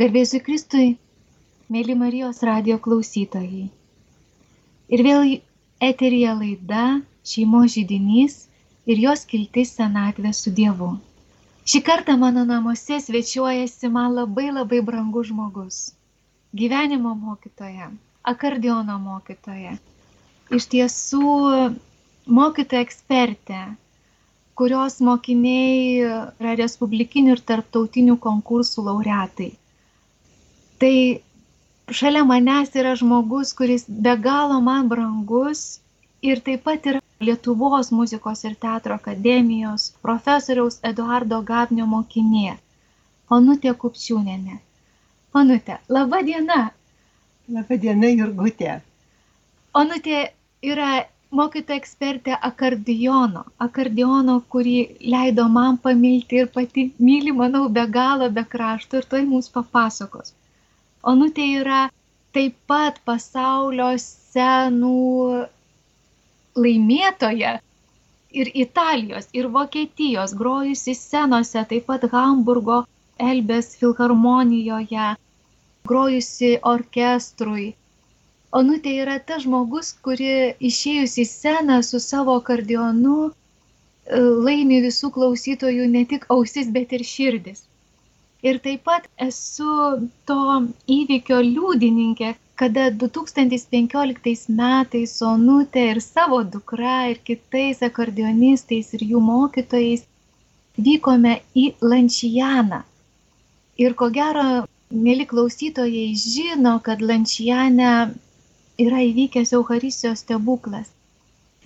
Garbėsiu Kristui, mėly Marijos radio klausytojai. Ir vėl eterija laida šeimo žydinys ir jos kiltis senatvė su Dievu. Šį kartą mano namuose svečiuojasi man labai labai brangus žmogus. Gyvenimo mokytoja, akordiono mokytoja. Iš tiesų mokytoja ekspertė, kurios mokiniai yra respublikinių ir tarptautinių konkursų laureatai. Tai šalia manęs yra žmogus, kuris be galo man brangus ir taip pat yra Lietuvos muzikos ir teatro akademijos profesoriaus Eduardo Gabnio mokinė, Onutė Kupčiūnenė. Onutė, laba diena. Labą dieną, Jurgutė. Onutė yra mokytoja ekspertė akordeono, akordeono, kurį leido man pamilti ir pati myli, manau, be galo, be krašto ir toj mums papasakos. Onutė yra taip pat pasaulio scenų laimėtoja ir Italijos, ir Vokietijos, grojusi scenose, taip pat Hamburgo Elbės filharmonijoje, grojusi orkestrui, Onutė yra tas žmogus, kuri išėjus į sceną su savo akordionu e, laimi visų klausytojų ne tik ausis, bet ir širdis. Ir taip pat esu to įvykio liudininkė, kada 2015 metais Onutė ir savo dukra ir kitais akordionistais ir jų mokytojais vykome į Lančijaną. Ir ko gero, mėly klausytojai žino, kad Lančijane yra įvykęs Euharistijos stebuklas.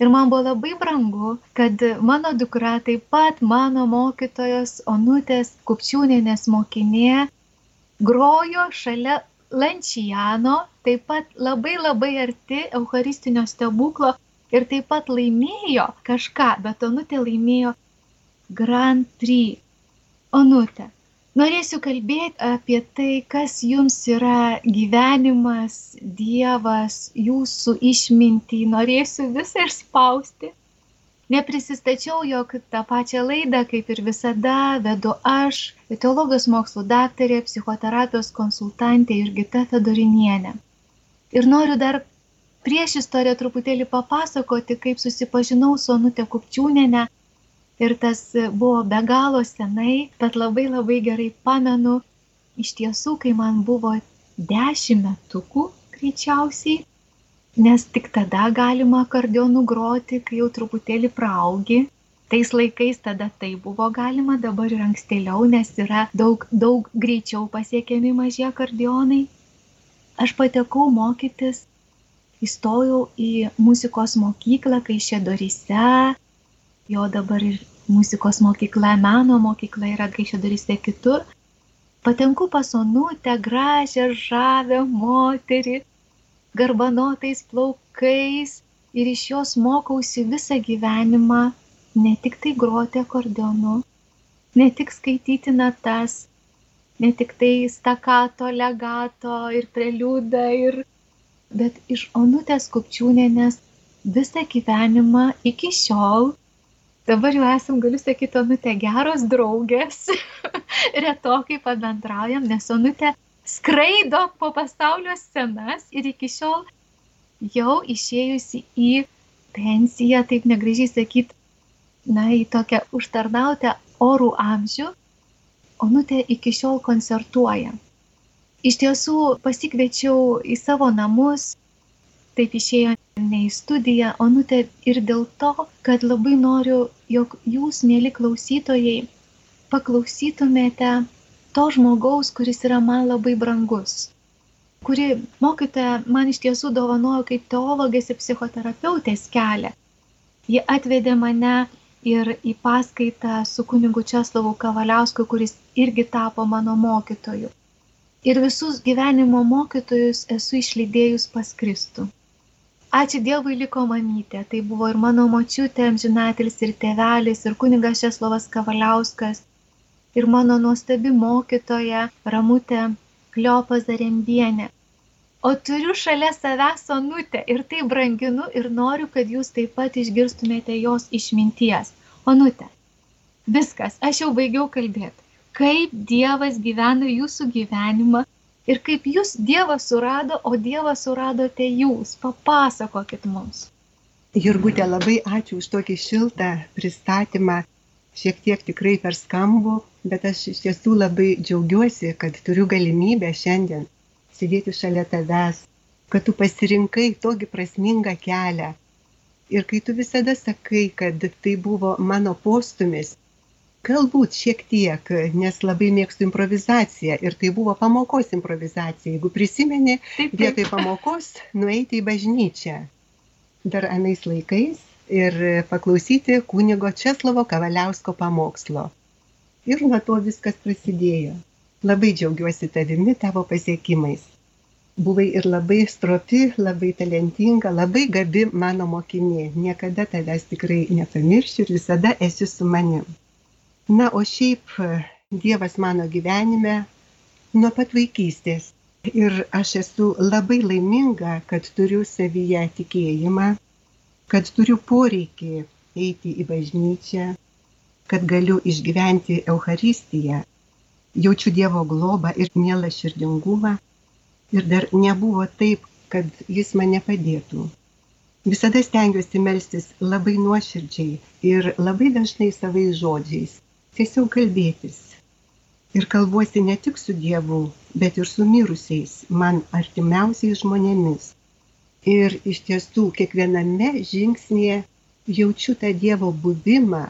Ir man buvo labai brangu, kad mano dukra, taip pat mano mokytojos Onutės Kupčiūnenės mokinė, grojo šalia Lančijano, taip pat labai labai arti Eucharistinio stebuklo ir taip pat laimėjo kažką, bet Onutė laimėjo Grand Prix. Onutė, Norėsiu kalbėti apie tai, kas jums yra gyvenimas, Dievas, jūsų išmintį. Norėsiu visą išspausti. Neprisistačiau, jog tą pačią laidą, kaip ir visada, vedu aš, teologijos mokslų daktarė, psichoterapijos konsultantė Jurgita Fedorinienė. Ir noriu dar prieš istoriją truputėlį papasakoti, kaip susipažinau su Onute Kupčiūnenė Ir tas buvo be galo senai, bet labai labai gerai pamenu, iš tiesų, kai man buvo dešimt metukų greičiausiai, nes tik tada galima akordeonų groti, kai jau truputėlį praaugi. Tais laikais tada tai buvo galima, dabar ir ankstėliau, nes yra daug, daug greičiau pasiekiami mažie akordeonai. Aš patekau mokytis, įstojau į muzikos mokyklą, kai šia dorise, jo dabar ir muzikos mokykla, meno mokykla yra Kaišėdaryse kitur. Patenku pas onutę gražią, žavę moterį, garbanotais plaukais ir iš jos mokausi visą gyvenimą ne tik tai groti akordeonu, ne tik skaityti natas, ne tik tai stakato, legato ir preliudą, ir... bet iš onutės kupčiūnenės visą gyvenimą iki šiol dabar jau esam, galiu sakyti, Onutė geros draugės, retokai pabendraujam, nes Onutė skraido po pasaulio scenas ir iki šiol jau išėjusi į pensiją, taip negražiai sakyti, na, į tokią užtarnautę orų amžių, Onutė iki šiol koncertuoja. Iš tiesų pasikviečiau į savo namus, taip išėjo ne į studiją, Onutė, ir dėl to, kad labai noriu, jog jūs, mėly klausytojai, paklausytumėte to žmogaus, kuris yra man labai brangus, kuri mokytoja man iš tiesų dovanojo kaip teologės ir psichoterapeutės kelią. Ji atvedė mane ir į paskaitą su kunigu Česlavu Kavaliausku, kuris irgi tapo mano mokytoju. Ir visus gyvenimo mokytojus esu išlydėjus pas Kristų. Ačiū Dievui liko mamytė, tai buvo ir mano močiutė, amžinatelis ir tėvelis, ir kunigas Šeslovas Kavaliauskas, ir mano nuostabi mokytoja Ramutė Kliopa Zarembienė. O turiu šalia savęs onutę ir tai branginu ir noriu, kad jūs taip pat išgirstumėte jos išminties. Onutė, viskas, aš jau baigiau kalbėti. kaip Dievas gyvena jūsų gyvenimą ir kaip jūs Dievas surado, o Dievas suradote jūs. Papasakokit mums. Jurgutė, labai ačiū už tokį šiltą pristatymą. Šiek tiek tikrai per skambu, bet aš iš tiesų labai džiaugiuosi, kad turiu galimybę šiandien sėdėti šalia tavęs, kad tu pasirinkai tokį prasmingą kelią. Ir kai tu visada sakai, kad tai buvo mano postumis, Galbūt šiek tiek, nes labai mėgstu improvizaciją ir tai buvo pamokos improvizacija. Jeigu prisimeni, taip, taip. vietoj pamokos nueiti į bažnyčią. Dar anais laikais ir paklausyti kunigo Česlovo Kavaliausko pamokslo. Ir nuo to viskas prasidėjo. Labai džiaugiuosi tavimi, tavo pasiekimais. Buvai ir labai stropi, labai talentinga, labai gabi mano mokinė. Niekada tavęs tikrai nepamiršiu ir visada esi su manim. Na, o šiaip Dievas mano gyvenime nuo pat vaikystės. Ir aš esu labai laiminga, kad turiu savyje tikėjimą, kad turiu poreikį eiti į bažnyčią, kad galiu išgyventi Euharistiją, jaučiu Dievo globą ir mielą širdingumą. Ir dar nebuvo taip, kad Jis mane padėtų. Visada stengiuosi melstis labai nuoširdžiai ir labai dažnai savais žodžiais tiesiog kalbėtis. Ir kalbuosi ne tik su Dievu, bet ir su mirusiais, man artimiausiais žmonėmis. Ir iš tiesų kiekviename žingsnėje jaučiu tą Dievo buvimą.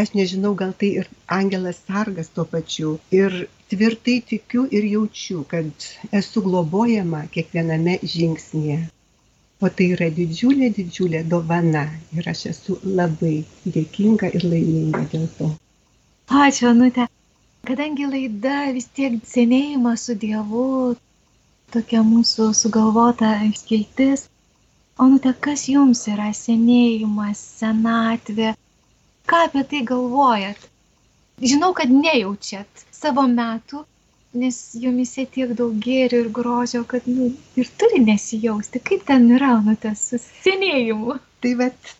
Aš nežinau, gal tai ir angelas sargas tuo pačiu. Ir tvirtai tikiu ir jaučiu, kad esu globojama kiekviename žingsnėje. O tai yra didžiulė, didžiulė dovana ir aš esu labai dėkinga ir laiminga dėl to. Ačiū, Anutė. Kadangi laida vis tiek senėjimas su Dievu, tokia mūsų sugalvota skiltis. Anutė, kas jums yra senėjimas, senatvė? Ką apie tai galvojat? Žinau, kad nejaučiat savo metų, nes jumise tiek daug gėrių ir grožio, kad nu, ir turi nesijausti. Kaip ten yra, Anutė, su senėjimu? Tai bet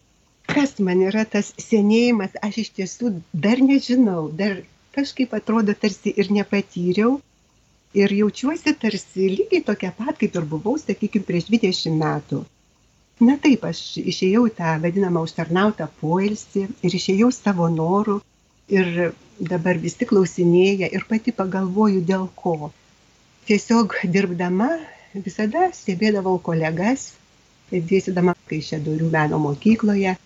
kas man yra tas senėjimas, aš iš tiesų dar nežinau, dar kažkaip atrodo tarsi ir nepatyriau. Ir jaučiuosi tarsi lygiai tokia pat, kaip ir buvau, sakykime, prieš 20 metų. Na taip, aš išėjau tą vadinamą užtarnautą poilsį ir išėjau savo norų ir dabar visi klausinėja ir pati pagalvoju dėl ko. Tiesiog dirbdama visada stebėdavau kolegas, dėstydama Kaišėdorių meno mokykloje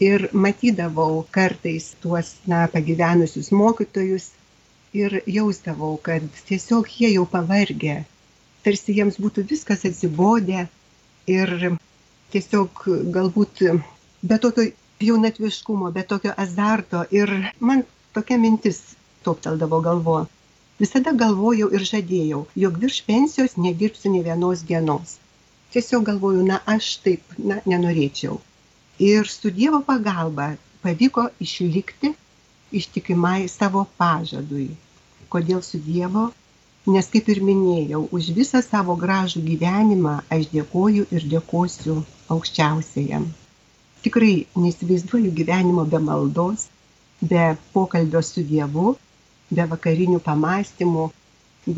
ir matydavau kartais tuos na pagyvenusius mokytojus ir jausdavau, kad tiesiog jie jau pavargę, tarsi jiems būtų viskas atsibodę ir tiesiog galbūt be tokio jaunatviškumo, be tokio azarto ir man tokia mintis topteldavo galvo. Visada galvojau ir žadėjau, jog virš pensijos nedirbsiu ne vienos dienos. Tiesiog galvoju, na aš taip, na nenorėčiau ir su Dievo pagalba pavyko išlikti ištikimai savo pažadui. Kodėl su Dievo? Nes kaip ir minėjau, už visą savo gražų gyvenimą aš dėkoju ir dėkosiu aukščiausiajam. Tikrai neįsivaizduoju gyvenimo be maldos, be pokalbio su Dievu, be vakarinių pamastymų,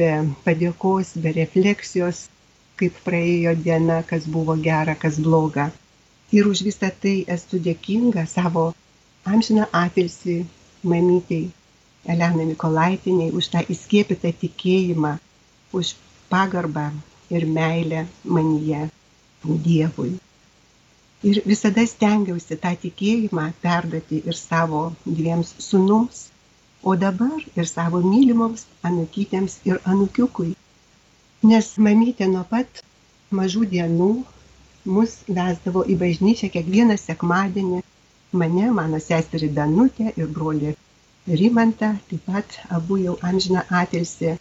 be padėkos, be refleksijos, kaip praėjo diena, kas buvo gera, kas bloga. Ir už visą tai esu dėkinga savo amžiną atilsį mamytei Elenai Mikolaitiniai už tą įskiepytą tikėjimą, už pagarbą ir meilę manyje Dievui. Ir visada stengiausi tą tikėjimą perduoti ir savo dviems sunums, o dabar ir savo mylimoms anukytėms ir anukiukui. Nes mamytė nuo pat mažų dienų mus vesdavo į bažnyčią kiekvieną sekmadienį. Mane, mano seserį Danutę ir brolį Rimantą, taip pat abu jau amžiną atilsi.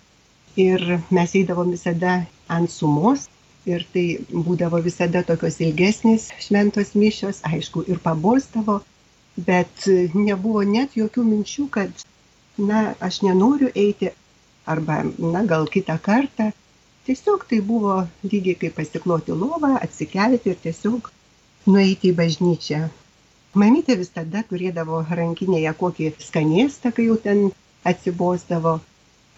Ir mes eidavom visada ant sumos ir tai būdavo visada tokios ilgesnės šventos mišios, aišku, ir pabostavo, bet nebuvo net jokių minčių, kad, na, aš nenoriu eiti arba, na, gal kitą kartą Tiesiog tai buvo lygiai kaip pasikloti lovą, atsikelti ir tiesiog nueiti į bažnyčią. Mamytė visada turėdavo rankinėje kokį skanėstą, kai jau ten atsibosdavo,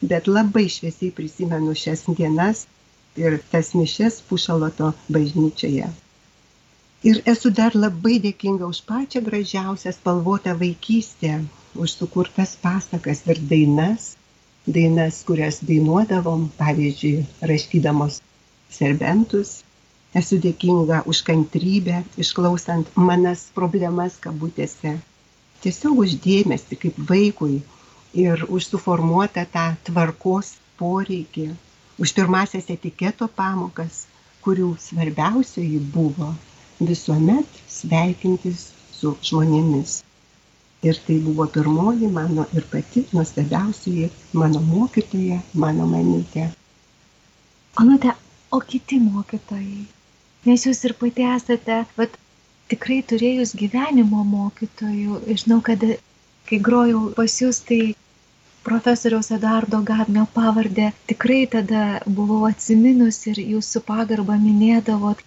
bet labai šviesiai prisimenu šias dienas ir tas mišes Pušaloto bažnyčioje. Ir esu dar labai dėkinga už pačią gražiausią spalvotą vaikystę, už sukurtas pasakas ir dainas, dainas, kurias dainuodavom, pavyzdžiui, rašydamos serbentus. Esu dėkinga už kantrybę, išklausant manas problemas kabutėse. Tiesiog uždėmesi kaip vaikui ir už suformuotą tą tvarkos poreikį, už pirmasias etiketo pamokas, kurių svarbiausioji buvo visuomet sveikintis su žmonėmis. Ir tai buvo pirmoji mano ir pati nuostabiausioji mano mokytoja, mano mamytė. Anute, o kiti mokytojai? Nes jūs ir pati esate, vat, tikrai turėjus gyvenimo mokytojų. Žinau, kad kai grojau pas jūs, tai profesoriaus Eduardo Gabnio pavardę tikrai tada buvau atsiminus ir jūsų pagarbą minėdavot.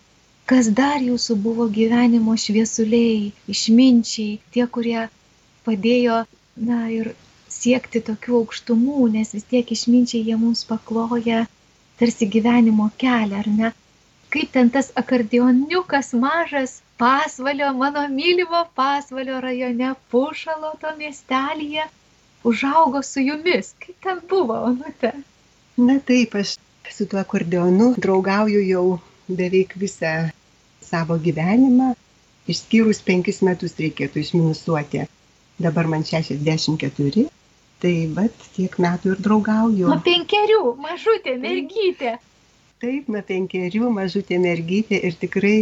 Kas dar jūsų buvo gyvenimo šviesuliai, išminčiai, tie, kurie padėjo, na ir siekti tokių aukštumų, nes vis tiek išminčiai jie mums pakloja tarsi gyvenimo kelią, ar ne? Kaip ten tas akordioniukas mažas pasvalio, mano mylimo pasvalio rajone, pušaloto miestelėje, užaugo su jumis. Kaip ten buvo, onute? Na taip, aš su tuo akordeonu draugauju jau beveik visą savo gyvenimą, išskyrus penkis metus reikėtų išminusuoti dabar man 64, tai vat tiek metų ir draugauju. Nuo penkerių, mažutė mergytė. Taip, nuo penkerių mažutė mergytė ir tikrai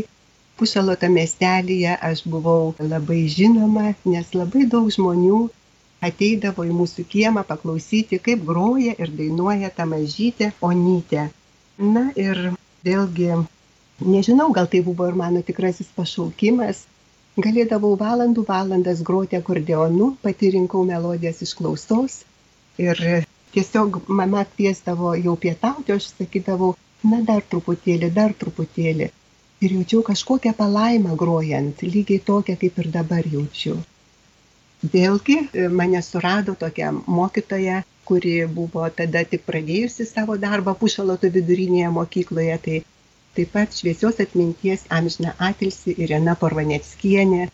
Pušaloto miestelėje aš buvau labai žinoma, nes labai daug žmonių ateidavo į mūsų kiemą paklausyti, kaip groja ir dainuoja ta mažytė Onytė. Na ir vėlgi, nežinau, gal tai buvo ir mano tikrasis pašaukimas, galėdavau valandų valandas groti akordeonu, pati rinkau melodijas iš klausos ir tiesiog mama kviesdavo jau pietauti, aš sakydavau, na dar truputėlį, dar truputėlį. Ir jaučiau kažkokią palaimą grojant, lygiai tokią, kaip ir dabar jaučiu. Vėlgi mane surado tokia mokytoja, kuri buvo tada tik pradėjusi savo darbą Pušaloto vidurinėje mokykloje, tai taip pat šviesios atminties amžiną atilsį Irena Porvaneckienė,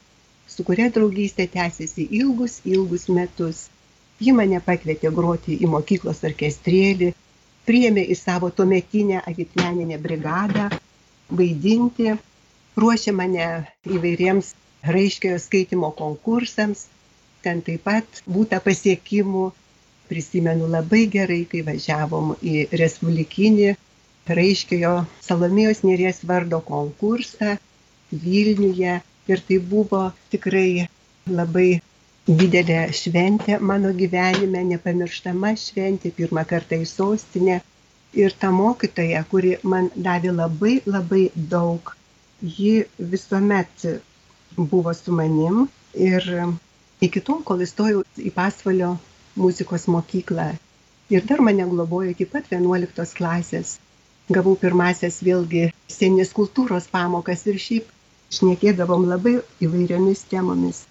su kuria draugystė tęsiasi ilgus, ilgus metus. Ji mane pakvietė groti į mokyklos orkestrėlį, priėmė į savo tuometinę agitmeninę brigadą, vaidinti, ruošė mane įvairiems raiškiojo skaitimo konkursams, ten taip pat būta pasiekimų, prisimenu labai gerai, kai važiavom į Respublikinį raiškiojo Salomėjos Nėries vardo konkursą Vilniuje ir tai buvo tikrai labai didelė šventė mano gyvenime, nepamirštama šventė, pirmą kartą į sostinę. Ir ta mokytoja, kuri man davė labai labai daug, ji visuomet buvo su manim ir iki tol, kol įstojau į pasvalio muzikos mokyklą. Ir dar mane globojo iki pat 11 klasės gavau pirmasias vėlgi scenės kultūros pamokas ir šiaip šnekėdavom labai įvairiomis temomis.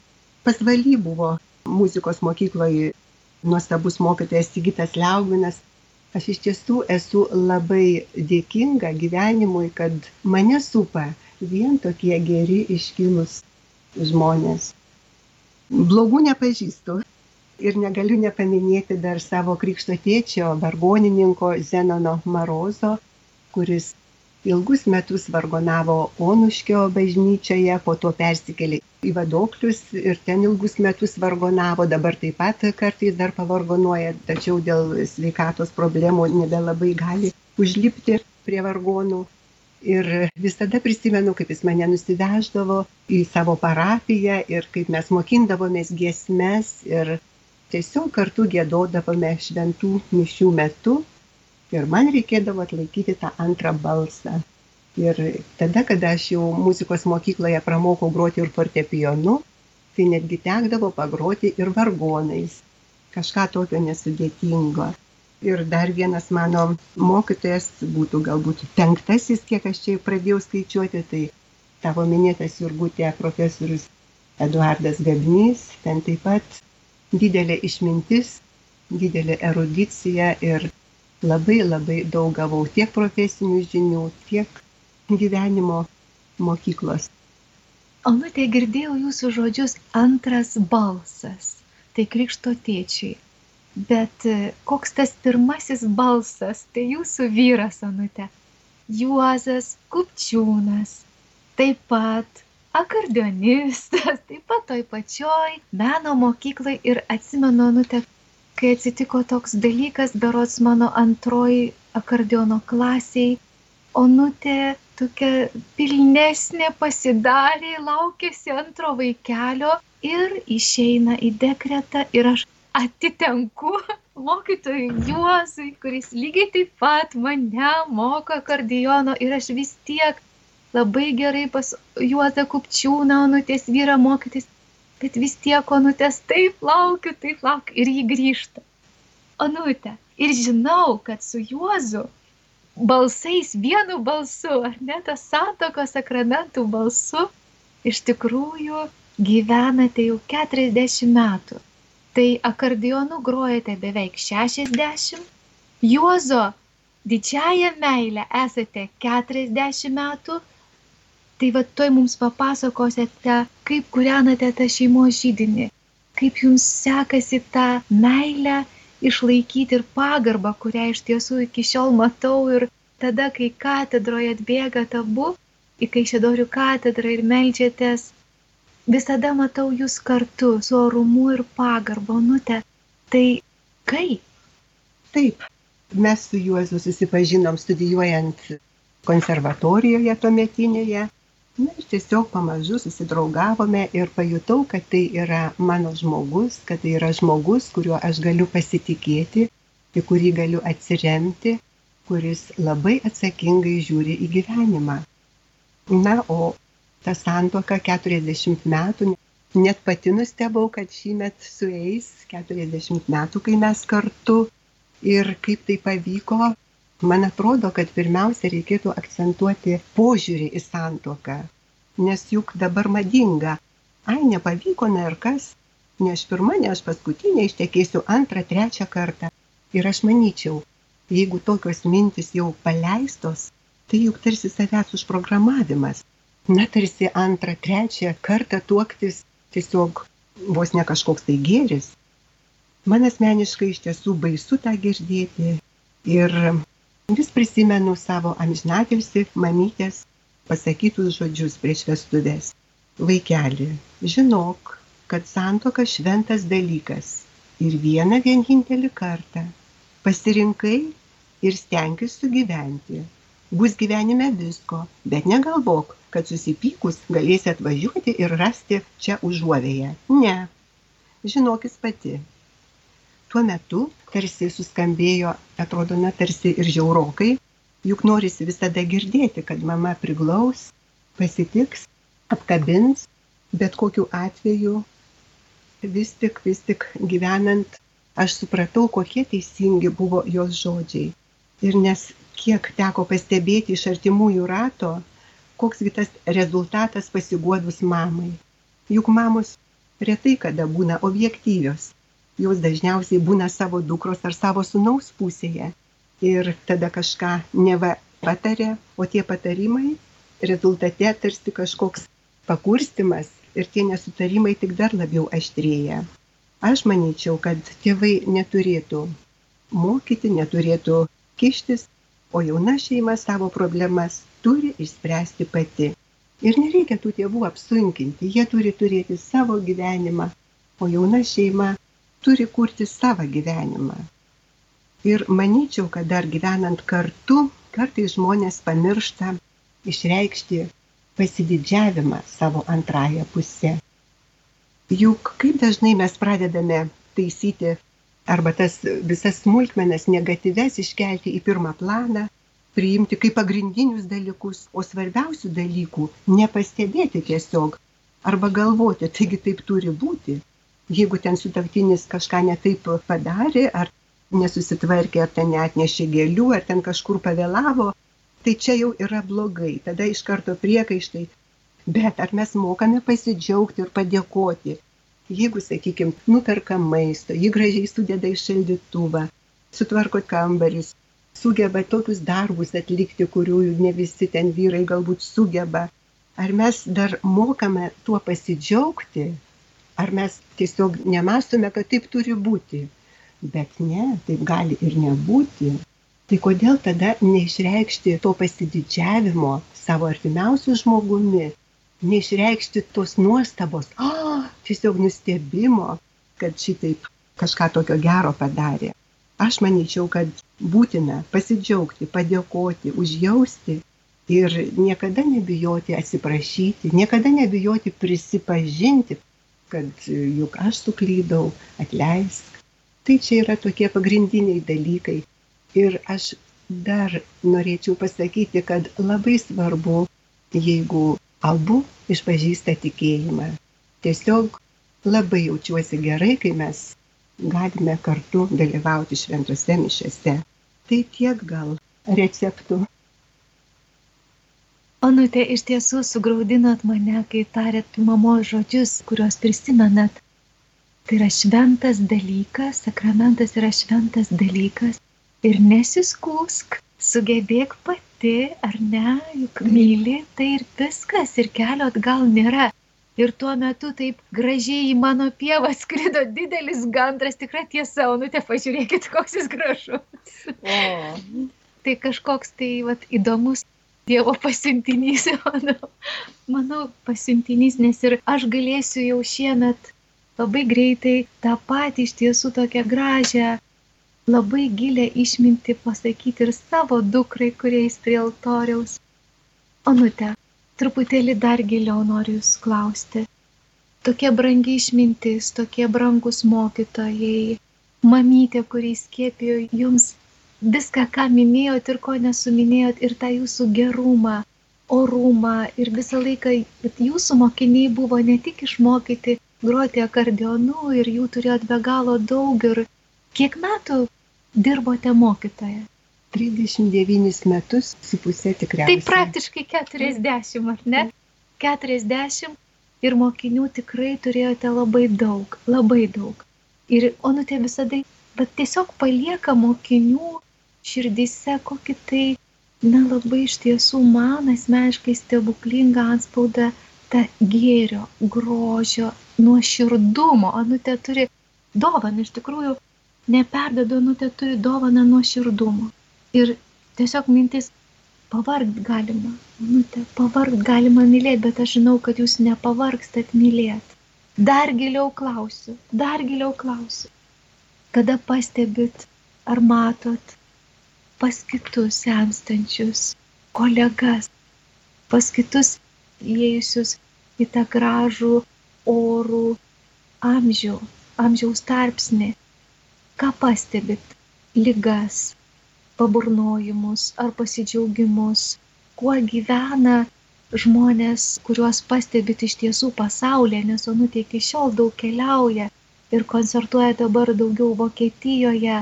Pasvaly buvo muzikos mokykloje nuostabus mokytojas Sigitas Liauginas. Aš iš tiesų esu labai dėkinga gyvenimui, kad mane supa vien tokie geri iškilus žmonės. Blogų nepažįstu. Ir negaliu nepaminėti dar savo krikšto tėčio, vargonininko Zenono Marozo, kuris ilgus metus vargonavo Onuškio bažnyčioje, po to persikėlė į Vadoklius ir ten ilgus metus vargonavo, dabar taip pat kartais dar pavargonuoja, tačiau dėl sveikatos problemų nebelabai gali užlipti prie vargonų. Ir visada prisimenu, kaip jis mane nusiveždavo į savo parapiją ir kaip mes mokindavomės giesmes ir tiesiog kartu gėdodavome šventų mišių metu ir man reikėdavo atlaikyti tą antrą balsą. Ir tada, kada aš jau muzikos mokykloje pramokau groti ir fortepijonu, tai netgi tekdavo pagroti ir vargonais. Kažką tokio nesudėtingo. Ir dar vienas mano mokytojas būtų galbūt penktasis, kiek aš čia pradėjau skaičiuoti, tai tavo minėtas Jurgutė profesorius Eduardas Gabnys, ten taip pat didelė išmintis, didelė erudicija ir labai labai daug gavau tiek profesinių žinių, tiek gyvenimo mokyklos. Onutė, girdėjau jūsų žodžius antras balsas. Tai krikšto tėčiai. Bet e, koks tas pirmasis balsas, tai jūsų vyras, Onutė. Juozas Kupčiūnas. Taip pat akordionistas, taip pat toj pačioj meno mokyklai ir atsimenu, Onutė, kai atsitiko toks dalykas, berots mano antroji akordiono klasiai, Onutė tokia pilnesnė pasidarė, laukėsi antro vaikelio ir išeina į dekretą ir aš atitenku mokytojui Juozui, kuris lygiai taip pat mane moko akordeono ir aš vis tiek labai gerai pas Juozą Kupčiūną, onutės vyrą mokytis, bet vis tiek onutės taip laukiu, taip laukiu ir jį grįžta. Onutė. Ir žinau, kad su Juozu balsais, vienu balsu, ar ne, tas santokos sakramentų balsu, iš tikrųjų gyvenate jau 40 metų. Tai akordionu grojate beveik 60, Juozo didžiąją meilę esate 40 metų. Tai va toj mums papasakosite, kaip kūrenate tą šeimos žydinį, kaip jums sekasi tą meilę išlaikyti ir pagarbą, kurią iš tiesų iki šiol matau ir tada, kai katedroje atbėgat abu į Kaišėdorių katedrą ir melžiatės, visada matau jūs kartu su orumu ir pagarbo, nute. Tai kaip? Taip, mes su Juozu susipažinom studijuojant konservatorijoje tuometinėje. Na ir tiesiog pamažu susidraugavome ir pajutau, kad tai yra mano žmogus, kad tai yra žmogus, kuriuo aš galiu pasitikėti, į kurį galiu atsiremti, kuris labai atsakingai žiūri į gyvenimą. Na, o ta santoka 40 metų, net pati nustebau, kad šį metą sueis 40 metų, kai mes kartu ir kaip tai pavyko, Man atrodo, kad pirmiausia reikėtų akcentuoti požiūrį į santoką, nes juk dabar madinga. Ai, nepavyko, na ir kas? Ne aš pirma, ne aš paskutinė ištekėsiu antrą, trečią kartą. Ir aš manyčiau, jeigu tokios mintis jau paleistos, tai juk tarsi savęs užprogramavimas. Na, tarsi antrą, trečią kartą tuoktis tiesiog vos ne kažkoks tai gėris. Man asmeniškai iš tiesų baisu tą girdėti. Ir vis prisimenu savo amžinatilsi mamytės pasakytus žodžius prieš vestuvės. Vaikeli, žinok, kad santoka šventas dalykas ir vieną vienintelį kartą pasirinkai ir stenkis sugyventi. Bus gyvenime visko, bet negalvok, kad susipykus galėsi atvažiuoti ir rasti čia užuovėje. Ne. Žinokis pati, tuo metu tarsi suskambėjo, atrodo, na, tarsi ir žiaurokai, juk norisi visada girdėti, kad mama priglaus, pasitiks, apkabins, bet kokiu atveju vis tik, vis tik gyvenant, aš supratau, kokie teisingi buvo jos žodžiai. Ir nes kiek teko pastebėti iš artimųjų rato, koks tas rezultatas pasiguodus mamai. Juk mamos retai kada būna objektyvios jos dažniausiai būna savo dukros ar savo sunaus pusėje. Ir tada kažką neva patarė, o tie patarimai rezultate tarsi kažkoks pakurstimas ir tie nesutarimai tik dar labiau aštrėja. Aš manyčiau, kad tėvai neturėtų mokyti, neturėtų kištis, o jauna šeima savo problemas turi išspręsti pati. Ir nereikia tų tėvų apsunkinti, jie turi turėti savo gyvenimą, o jauna šeima turi kurti savo gyvenimą. Ir manyčiau, kad dar gyvenant kartu, kartais žmonės pamiršta išreikšti pasididžiavimą savo antrąją pusę. Juk kaip dažnai mes pradedame taisyti arba tas visas smulkmenas negatyves iškelti į pirmą planą, priimti kaip pagrindinius dalykus, o svarbiausių dalykų nepastebėti tiesiog arba galvoti, taigi taip turi būti, jeigu ten sutartinis kažką netaip padarė, ar nesusitvarkė, ar ten netnešė gėlių, ar ten kažkur pavėlavo, tai čia jau yra blogai, tada iš karto priekaištai. Bet ar mes mokame pasidžiaugti ir padėkoti? Jeigu, sakykime, nuperka maisto, jį gražiai sudeda į šaldytuvą, sutvarko kambarys, sugeba tokius darbus atlikti, kurių ne visi ten vyrai galbūt sugeba. Ar mes dar mokame tuo pasidžiaugti, ar mes tiesiog nemastome, kad taip turi būti. Bet ne, taip gali ir nebūti. Tai kodėl tada neišreikšti to pasididžiavimo savo artimiausių žmogumi, neišreikšti tos nuostabos, o, tiesiog nustebimo, kad šitaip kažką tokio gero padarė. Aš manyčiau, kad būtina pasidžiaugti, padėkoti, užjausti ir niekada nebijoti atsiprašyti, niekada nebijoti prisipažinti, kad juk aš suklydau, atleisk. Tai čia yra tokie pagrindiniai dalykai, Ir aš dar norėčiau pasakyti, kad labai svarbu, jeigu abu išpažįsta tikėjimą. Tiesiog labai jaučiuosi gerai, kai mes galime kartu dalyvauti šventose mišiose. Tai tiek gal receptų. Onutė, iš tiesų sugraudinot mane, kai tarėt mamo žodžius, kuriuos prisimenat. Tai yra šventas dalykas, sakramentas yra šventas dalykas ir nesiskūsk, sugebėk pati, ar ne, juk myli, tai ir viskas, ir kelio atgal nėra. Ir tuo metu taip gražiai į mano pievą skrido didelis gandras, tikra tiesa, o nu te pažiūrėkit, koks jis gražus. O. tai kažkoks tai vat, įdomus Dievo pasiuntinys, manau, manau, pasiuntinys, nes ir aš galėsiu jau šiemet labai greitai tą patį iš tiesų tokią gražią labai gilę išmintį pasakyti ir savo dukrai, kuriais prie altoriaus. Onute, truputėlį dar giliau noriu jūs klausti. Tokia brangi išmintis, tokie brangus mokytojai, mamytė, kuriais skėpėjo jums viską, ką minėjot ir ko nesuminėjot, ir tą jūsų gerumą, orumą ir visą laiką jūsų mokiniai buvo ne tik išmokyti groti akordeonu ir jų turėjot be galo daug ir kiek metų dirbote mokytoja? 39 metus su pusė tikriausiai. Tai praktiškai 40, ar ne? 40 ir mokinių tikrai turėjote labai daug, labai daug. Ir onutė visada, bet tiesiog palieka mokinių širdise kokį tai, na labai iš tiesų man asmeniškai stebuklingą anspaudą tą gėrio, grožio, nuoširdumo. Onutė turi dovaną iš tikrųjų neperdedu, nu tai turi dovaną nuoširdumo. Ir tiesiog mintis, pavargt galima, nu tai pavargt galima mylėti, bet aš žinau, kad jūs nepavargstat mylėti. Dar giliau klausiu, dar giliau klausiu. Kada pastebit ar matot pas kitus senstančius kolegas, pas kitus įėjusius į tą gražų orų amžių, amžiaus tarpsnį, ką pastebit ligas paburnojimus ar pasidžiaugimus kuo gyvena žmonės kuriuos pastebit iš tiesų pasaulyje nes onutė iki šiol daug keliauja ir koncertuoja dabar daugiau Vokietijoje.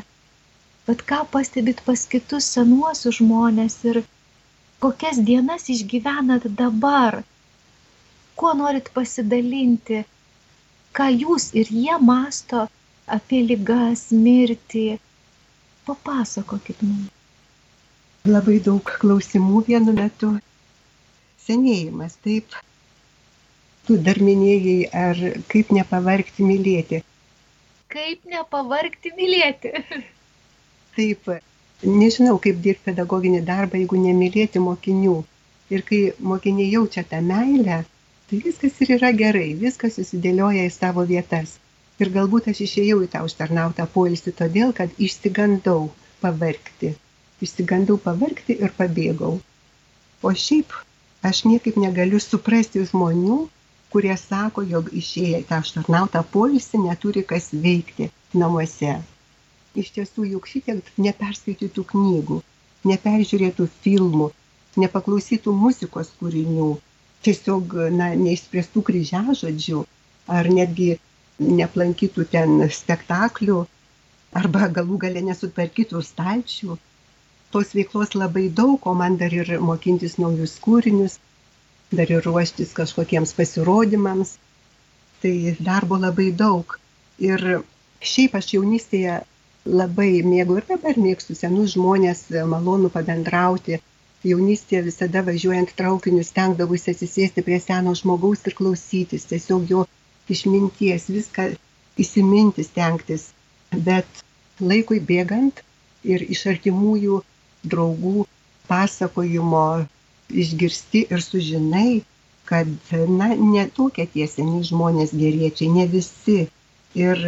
Bet ką pastebit pas kitus senuosius žmonės ir kokias dienas išgyvenat dabar? Kuo norit pasidalinti? Ką jūs ir jie masto apie lygas, mirtį. Papasakokit mums. Labai daug klausimų vienu metu. Senėjimas, taip. Tu dar minėjai, ar kaip nepavargti mylėti. Kaip nepavargti mylėti. Taip, nežinau, kaip dirbti pedagoginį darbą, jeigu nemylėti mokinių. Ir kai mokiniai jaučia tą meilę, tai viskas ir yra gerai, viskas susidėlioja į savo vietas. Ir galbūt aš išėjau į tą užtarnautą poilsį todėl, kad išsigandau pavarkti. Išsigandau pavarkti ir pabėgau. O šiaip aš niekaip negaliu suprasti žmonių, kurie sako, jog išėję į tą užtarnautą poilsį neturi kas veikti namuose. Iš tiesų, juk šitiek neperskaitytų knygų, neperžiūrėtų filmų, nepaklausytų muzikos kūrinių, tiesiog na, neišspręstų kryžiažodžių ar netgi neplankytų ten spektaklių arba galų gale nesutvarkytų stalčių. Tos veiklos labai daug, o man dar ir mokintis naujus kūrinius, dar ir ruoštis kažkokiems pasirodymams. tai darbo labai daug. Ir šiaip aš jaunystėje labai mėgau ir dabar mėgstu senus žmonės, malonu pabendrauti. Jaunystėje visada važiuojant traukiniu stengdavusi atsisėsti prie seno žmogaus ir klausytis, tiesiog jo išminties, viską įsiminti stengtis. Bet laikui bėgant ir iš artimųjų draugų pasakojimo išgirsti ir sužinai, kad, na, ne tokie tie seni žmonės geriečiai, ne visi. Ir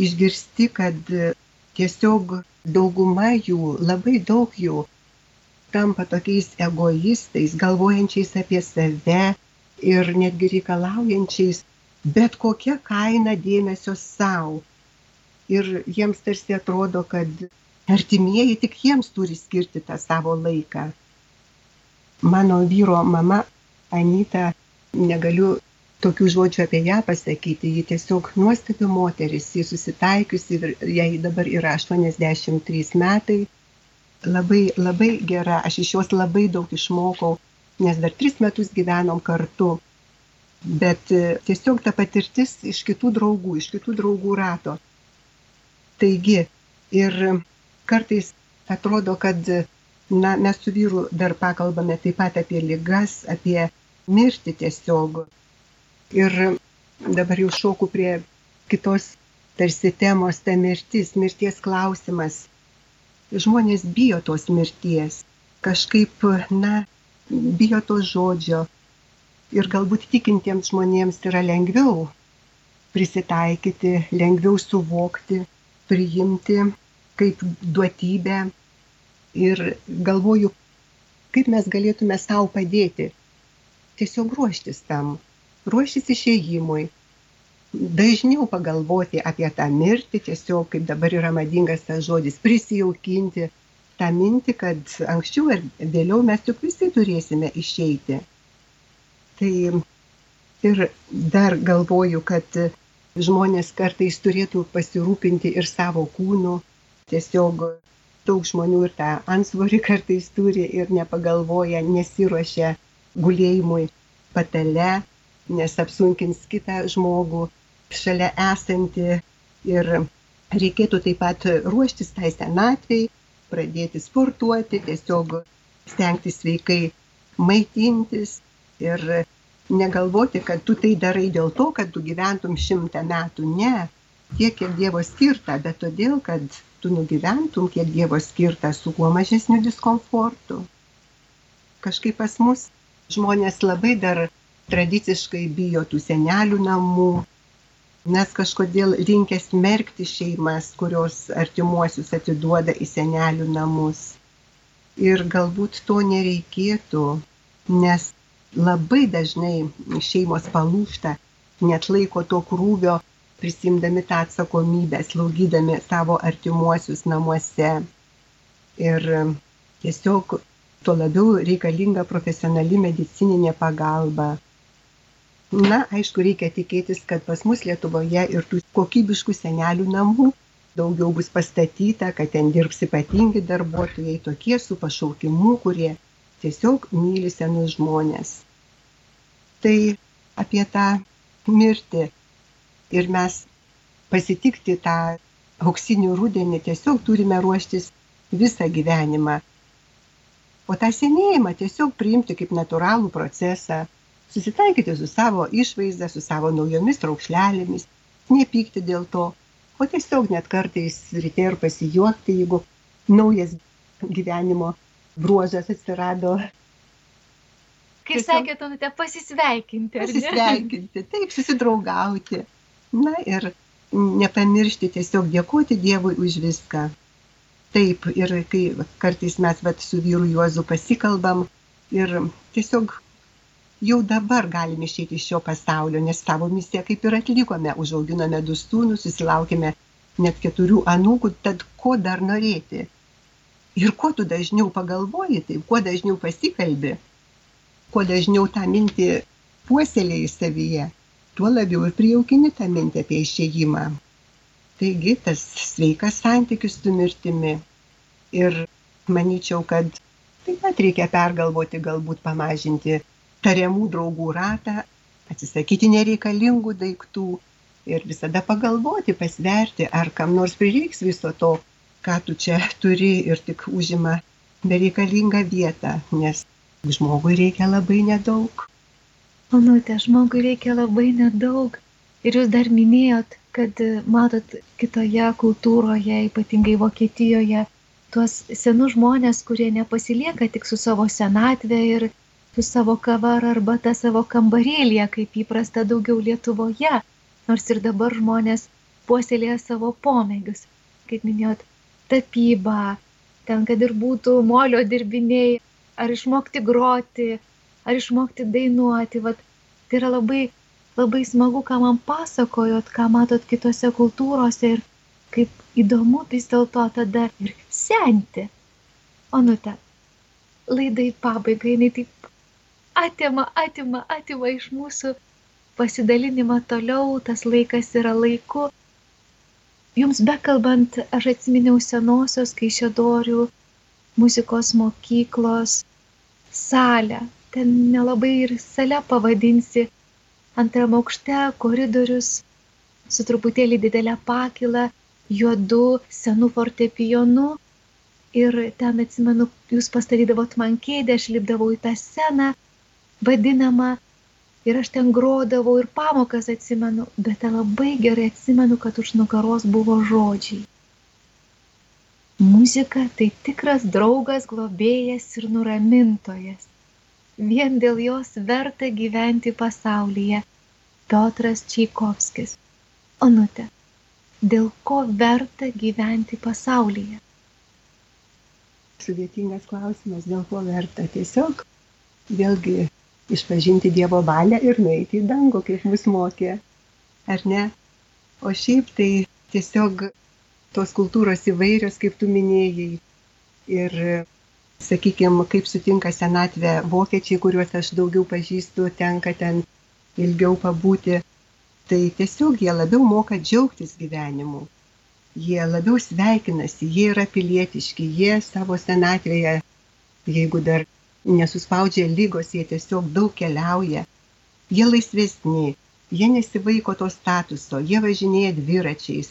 išgirsti, kad tiesiog dauguma jų, labai daug jų, tampa tokiais egoistais, galvojančiais apie save ir netgi reikalaujančiais bet kokią kainą dėmesio savo. Ir jiems tarsi atrodo, kad artimieji tik jiems turi skirti tą savo laiką. Mano vyro mama Anita, negaliu tokių žodžių apie ją pasakyti, ji tiesiog nuostabi moteris, ji susitaikiusi jai dabar yra 83 metai, labai, labai gera, aš iš jos labai daug išmokau, nes dar tris metus gyvenom kartu, bet e, tiesiog ta patirtis iš kitų draugų, iš kitų draugų rato. Taigi, ir kartais atrodo, kad na, mes su vyru dar pakalbame taip pat apie ligas, apie mirtį tiesiog. Ir dabar jau šoku prie kitos tarsi temos, ta mirtis, mirties klausimas. Žmonės bijo tos mirties, kažkaip, na, bijo to žodžio. Ir galbūt tikintiems žmonėms yra lengviau prisitaikyti, lengviau suvokti, priimti kaip duotybę ir galvoju, kaip mes galėtume savo padėti. Tiesiog ruoštis tam, ruoštis išėjimui, dažniau pagalvoti apie tą mirtį, tiesiog kaip dabar yra madingas tas žodis, prisijaukinti tą mintį, kad anksčiau ar vėliau mes juk visi turėsime išeiti. Tai ir dar galvoju, kad žmonės kartais turėtų pasirūpinti ir savo kūnu, tiesiog daug žmonių ir tą ansvorį kartais turi ir nepagalvoja, nesiuošia gulėjimui patale, nes apsunkins kitą žmogų šalia esantį ir reikėtų taip pat ruoštis tai senatvei, pradėti sportuoti, tiesiog stengtis sveikai maitintis ir negalvoti, kad tu tai darai dėl to, kad tu gyventum šimtą metų. Ne, tiek, kiek Dievo skirta, bet todėl, kad tu nugyventum, kiek Dievo skirta, su kuo mažesniu diskomfortu. Kažkaip pas mus žmonės labai dar tradiciškai bijo tų senelių namų, nes kažkodėl linkę smerkti šeimas, kurios artimuosius atiduoda į senelių namus. Ir galbūt to nereikėtų, nes labai dažnai šeimos palūšta, net laiko to krūvio prisimdami tą atsakomybę, slaugydami savo artimuosius namuose. Ir tiesiog tuo labiau reikalinga profesionali medicininė pagalba. Na, aišku, reikia tikėtis, kad pas mus Lietuvoje ir tų kokybiškų senelių namų daugiau bus pastatyta, kad ten dirbs ypatingi darbuotojai, tokie su pašaukimu, kurie tiesiog myli senus žmonės. Tai apie tą mirtį ir mes pasitikti tą auksinį rudenį tiesiog turime ruoštis visą gyvenimą. O tą senėjimą tiesiog priimti kaip natūralų procesą, susitaikyti su savo išvaizda, su savo naujomis raukšlelėmis, nepykti dėl to, o tiesiog net kartais ryte ir pasijuokti, jeigu naujas gyvenimo bruožas atsirado. Kaip tiesiog, sakė, Tonute, pasisveikinti. Pasisveikinti, taip, susidraugauti. Na ir nepamiršti tiesiog dėkoti Dievui už viską. Taip, ir kai kartais mes vat, su vyru Juozu pasikalbam ir tiesiog jau dabar galime išėti iš šio pasaulio, nes savo misiją kaip ir atlikome, užauginome du sūnus, susilaukėme net keturių anūkų, tad ko dar norėti? Ir kuo tu dažniau pagalvoji, taip, kuo dažniau pasikalbi, kuo dažniau tą mintį puoselėjai savyje, tuo labiau ir prijaukini tą mintį apie išėjimą. Taigi tas sveikas santykis su mirtimi. Ir manyčiau, kad taip pat reikia pergalvoti, galbūt pamažinti tariamų draugų ratą, atsisakyti nereikalingų daiktų ir visada pagalvoti, pasverti, ar kam nors prireiks viso to, ką tu čia turi ir tik užima bereikalingą vietą, nes žmogui reikia labai nedaug. Onutė, žmogui reikia labai nedaug. Ir jūs dar minėjot, kad matot kitoje kultūroje, ypatingai Vokietijoje, tuos senus žmonės, kurie nepasilieka tik su savo senatvė ir su savo kava ar arbata savo kambarėlėje, kaip įprasta daugiau Lietuvoje, nors ir dabar žmonės puoselėja savo pomėgius, kaip minėjot, tapybą, ten kad ir būtų molio dirbiniai, ar išmokti groti, ar išmokti dainuoti, vat, tai yra labai, labai smagu, ką man pasakojot, ką matot kitose kultūrose ir kaip įdomu vis dėlto tada ir senti. Onute, laidai pabaigai, jinai taip atima, atima, atima iš mūsų pasidalinimą toliau, tas laikas yra laiku. Jums bekalbant, aš atsiminiau senosios Kaišėdorių muzikos mokyklos salę. Ten nelabai ir sale pavadinsi. Antram aukšte koridorius su truputėlį didelė pakila, juodu, senu fortepijonu. Ir ten atsimenu, jūs pastatydavot man kėdę, aš lipdavau į tą sceną vadinama. Ir aš ten grodavau ir pamokas atsimenu, bet labai gerai atsimenu, kad už nugaros buvo žodžiai. Muzika tai tikras draugas, globėjas ir nuramintojas. Vien dėl jos verta gyventi pasaulyje. Piotras Čaikovskis. Onute, dėl ko verta gyventi pasaulyje? Sudėtingas klausimas, dėl ko verta. Tiesiog vėlgi išpažinti Dievo valią ir nueiti į dangų, kaip mus mokė. Ar ne? O šiaip tai tiesiog tos kultūros įvairios, kaip tu minėjai. Ir, sakykime, kaip sutinka senatvė vokiečiai, kuriuos aš daugiau pažįstu, tenka ten ilgiau pabūti. Tai tiesiog jie labiau moka džiaugtis gyvenimu. Jie labiau sveikinasi, jie yra pilietiški, jie savo senatvėje, jeigu dar nesuspaudžia lygos, jie tiesiog daug keliauja, jie laisvesni, jie nesivaiko to statuso, jie važinėja dviračiais,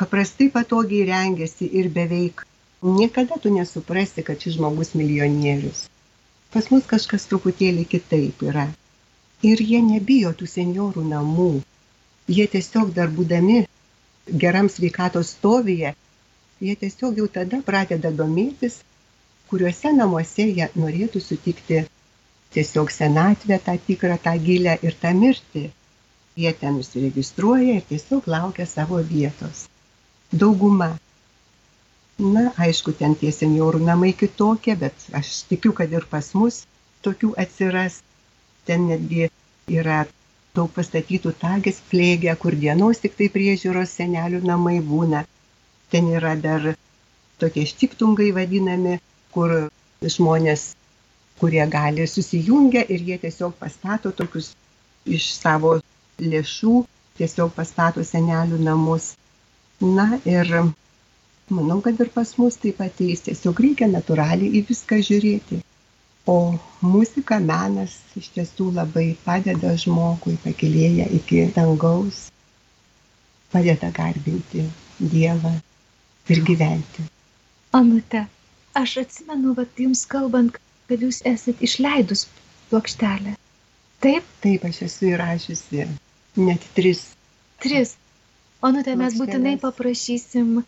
paprastai patogiai rengiasi ir beveik niekada tu nesuprasi, kad šis žmogus milijonierius. Pas mus kažkas truputėlį kitaip yra. Ir jie nebijo tų seniorų namų. Jie tiesiog dar būdami geram sveikatos stovyje, jie tiesiog jau tada pradeda domėtis kuriuose namuose jie norėtų sutikti tiesiog senatvę tą tikrą, tą gilę ir tą mirtį. Jie ten užsiregistruoja ir tiesiog laukia savo vietos. Dauguma. Na, aišku, ten tie seniorų namai kitokie, bet aš tikiu, kad ir pas mus tokių atsiras. Ten netgi yra daug pastatytų tagės plėgė, kur dienos tik tai priežiūros senelių namai būna. Ten yra dar tokie štiktungai vadinami, kur žmonės, kurie gali susijungia ir jie tiesiog pastato tokius iš savo lėšų, tiesiog pastato senelių namus. Na ir manau, kad ir pas mus taip ateis, tiesiog reikia natūraliai į viską žiūrėti. O muzika, menas iš tiesų labai padeda žmogui pakilėję iki dangaus, padeda garbinti Dievą ir gyventi. Anute, aš atsimenu, vat jums kalbant, kad jūs esat išleidus plokštelę. Taip? Taip, aš esu įrašiusi net tris. Tris. O nu tai mes būtinai paprašysim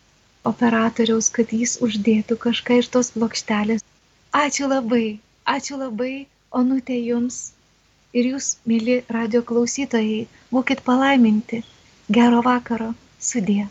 operatoriaus, kad jis uždėtų kažką iš tos plokštelės. Ačiū labai, ačiū labai, onutė jums. Ir jūs, mėly radio klausytojai, būkit palaiminti. Gero vakaro. Sudė.